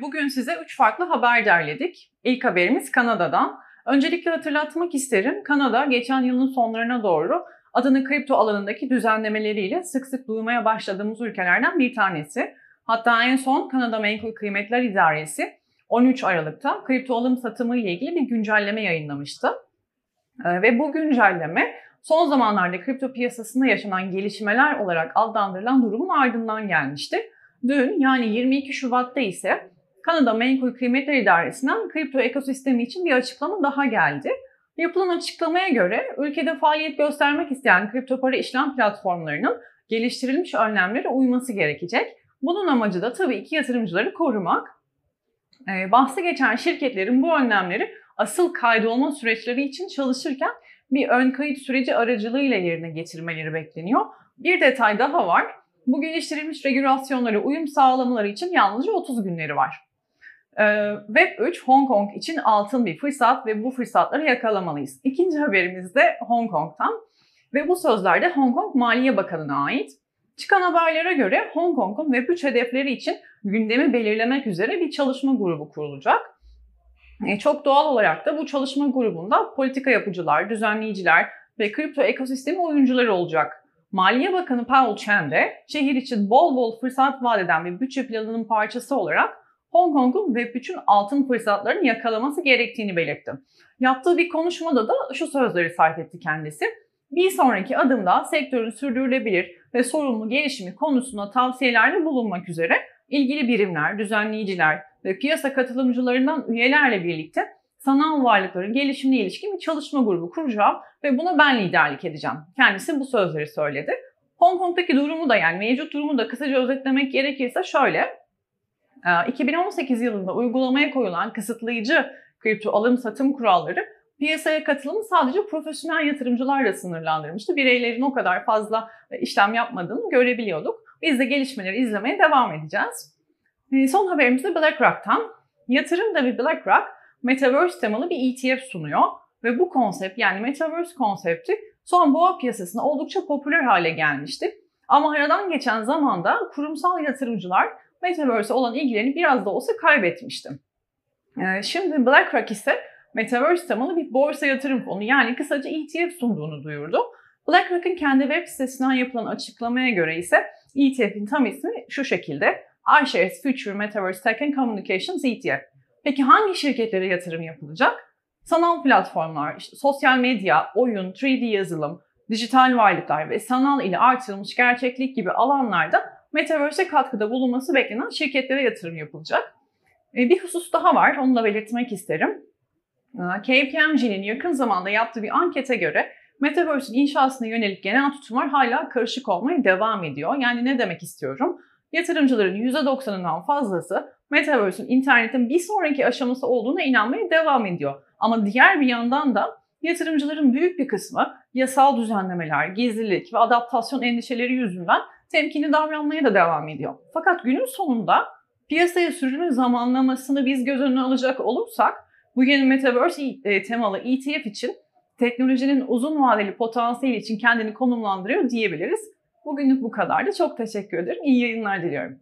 Bugün size 3 farklı haber derledik. İlk haberimiz Kanada'dan. Öncelikle hatırlatmak isterim. Kanada geçen yılın sonlarına doğru adını kripto alanındaki düzenlemeleriyle sık sık duymaya başladığımız ülkelerden bir tanesi. Hatta en son Kanada Menkul Kıymetler İdaresi 13 Aralık'ta kripto alım satımı ile ilgili bir güncelleme yayınlamıştı. Ee, ve bu güncelleme son zamanlarda kripto piyasasında yaşanan gelişmeler olarak adlandırılan durumun ardından gelmişti. Dün yani 22 Şubat'ta ise Kanada Menkul Kıymetler İdaresi'nden kripto ekosistemi için bir açıklama daha geldi. Yapılan açıklamaya göre ülkede faaliyet göstermek isteyen kripto para işlem platformlarının geliştirilmiş önlemlere uyması gerekecek. Bunun amacı da tabii ki yatırımcıları korumak. Ee, bahsi geçen şirketlerin bu önlemleri asıl kaydolma süreçleri için çalışırken bir ön kayıt süreci aracılığıyla yerine getirmeleri bekleniyor. Bir detay daha var. Bu geliştirilmiş regülasyonlara uyum sağlamaları için yalnızca 30 günleri var. Ee, Web3 Hong Kong için altın bir fırsat ve bu fırsatları yakalamalıyız. İkinci haberimiz de Hong Kong'tan ve bu sözler de Hong Kong Maliye Bakanı'na ait. Çıkan haberlere göre Hong Kong'un Web3 hedefleri için gündemi belirlemek üzere bir çalışma grubu kurulacak. E, çok doğal olarak da bu çalışma grubunda politika yapıcılar, düzenleyiciler ve kripto ekosistemi oyuncuları olacak. Maliye Bakanı Paul Chen de şehir için bol bol fırsat vaat eden bir bütçe planının parçası olarak Hong Kong'un Web3'ün altın fırsatlarını yakalaması gerektiğini belirtti. Yaptığı bir konuşmada da şu sözleri sarf etti kendisi. Bir sonraki adımda sektörün sürdürülebilir ve sorumlu gelişimi konusunda tavsiyelerde bulunmak üzere ilgili birimler, düzenleyiciler ve piyasa katılımcılarından üyelerle birlikte sanal varlıkların gelişimine ilişkin bir çalışma grubu kuracağım ve buna ben liderlik edeceğim. Kendisi bu sözleri söyledi. Hong Kong'daki durumu da yani mevcut durumu da kısaca özetlemek gerekirse şöyle. 2018 yılında uygulamaya koyulan kısıtlayıcı kripto alım satım kuralları piyasaya katılımı sadece profesyonel yatırımcılarla sınırlandırmıştı. Bireylerin o kadar fazla işlem yapmadığını görebiliyorduk. Biz de gelişmeleri izlemeye devam edeceğiz. Son haberimiz de BlackRock'tan. Yatırım devi BlackRock Metaverse temalı bir ETF sunuyor ve bu konsept yani Metaverse konsepti son boğa piyasasında oldukça popüler hale gelmişti. Ama aradan geçen zamanda kurumsal yatırımcılar Metaverse olan ilgilerini biraz da olsa kaybetmişti. Şimdi BlackRock ise Metaverse temalı bir borsa yatırım fonu yani kısaca ETF sunduğunu duyurdu. BlackRock'ın kendi web sitesinden yapılan açıklamaya göre ise ETF'in tam ismi şu şekilde iShares Future Metaverse Tech and Communications ETF. Peki hangi şirketlere yatırım yapılacak? Sanal platformlar, işte sosyal medya, oyun, 3D yazılım, dijital varlıklar ve sanal ile artırılmış gerçeklik gibi alanlarda Metaverse'e katkıda bulunması beklenen şirketlere yatırım yapılacak. E, bir husus daha var, onu da belirtmek isterim. KPMG'nin yakın zamanda yaptığı bir ankete göre Metaverse'in inşasına yönelik genel tutumlar hala karışık olmaya devam ediyor. Yani ne demek istiyorum? Yatırımcıların %90'ından fazlası Metaverse'ün internetin bir sonraki aşaması olduğuna inanmaya devam ediyor. Ama diğer bir yandan da yatırımcıların büyük bir kısmı yasal düzenlemeler, gizlilik ve adaptasyon endişeleri yüzünden temkinli davranmaya da devam ediyor. Fakat günün sonunda piyasaya sürümün zamanlamasını biz göz önüne alacak olursak bu yeni Metaverse e, temalı ETF için teknolojinin uzun vadeli potansiyeli için kendini konumlandırıyor diyebiliriz. Bugünlük bu kadardı. Çok teşekkür ederim. İyi yayınlar diliyorum.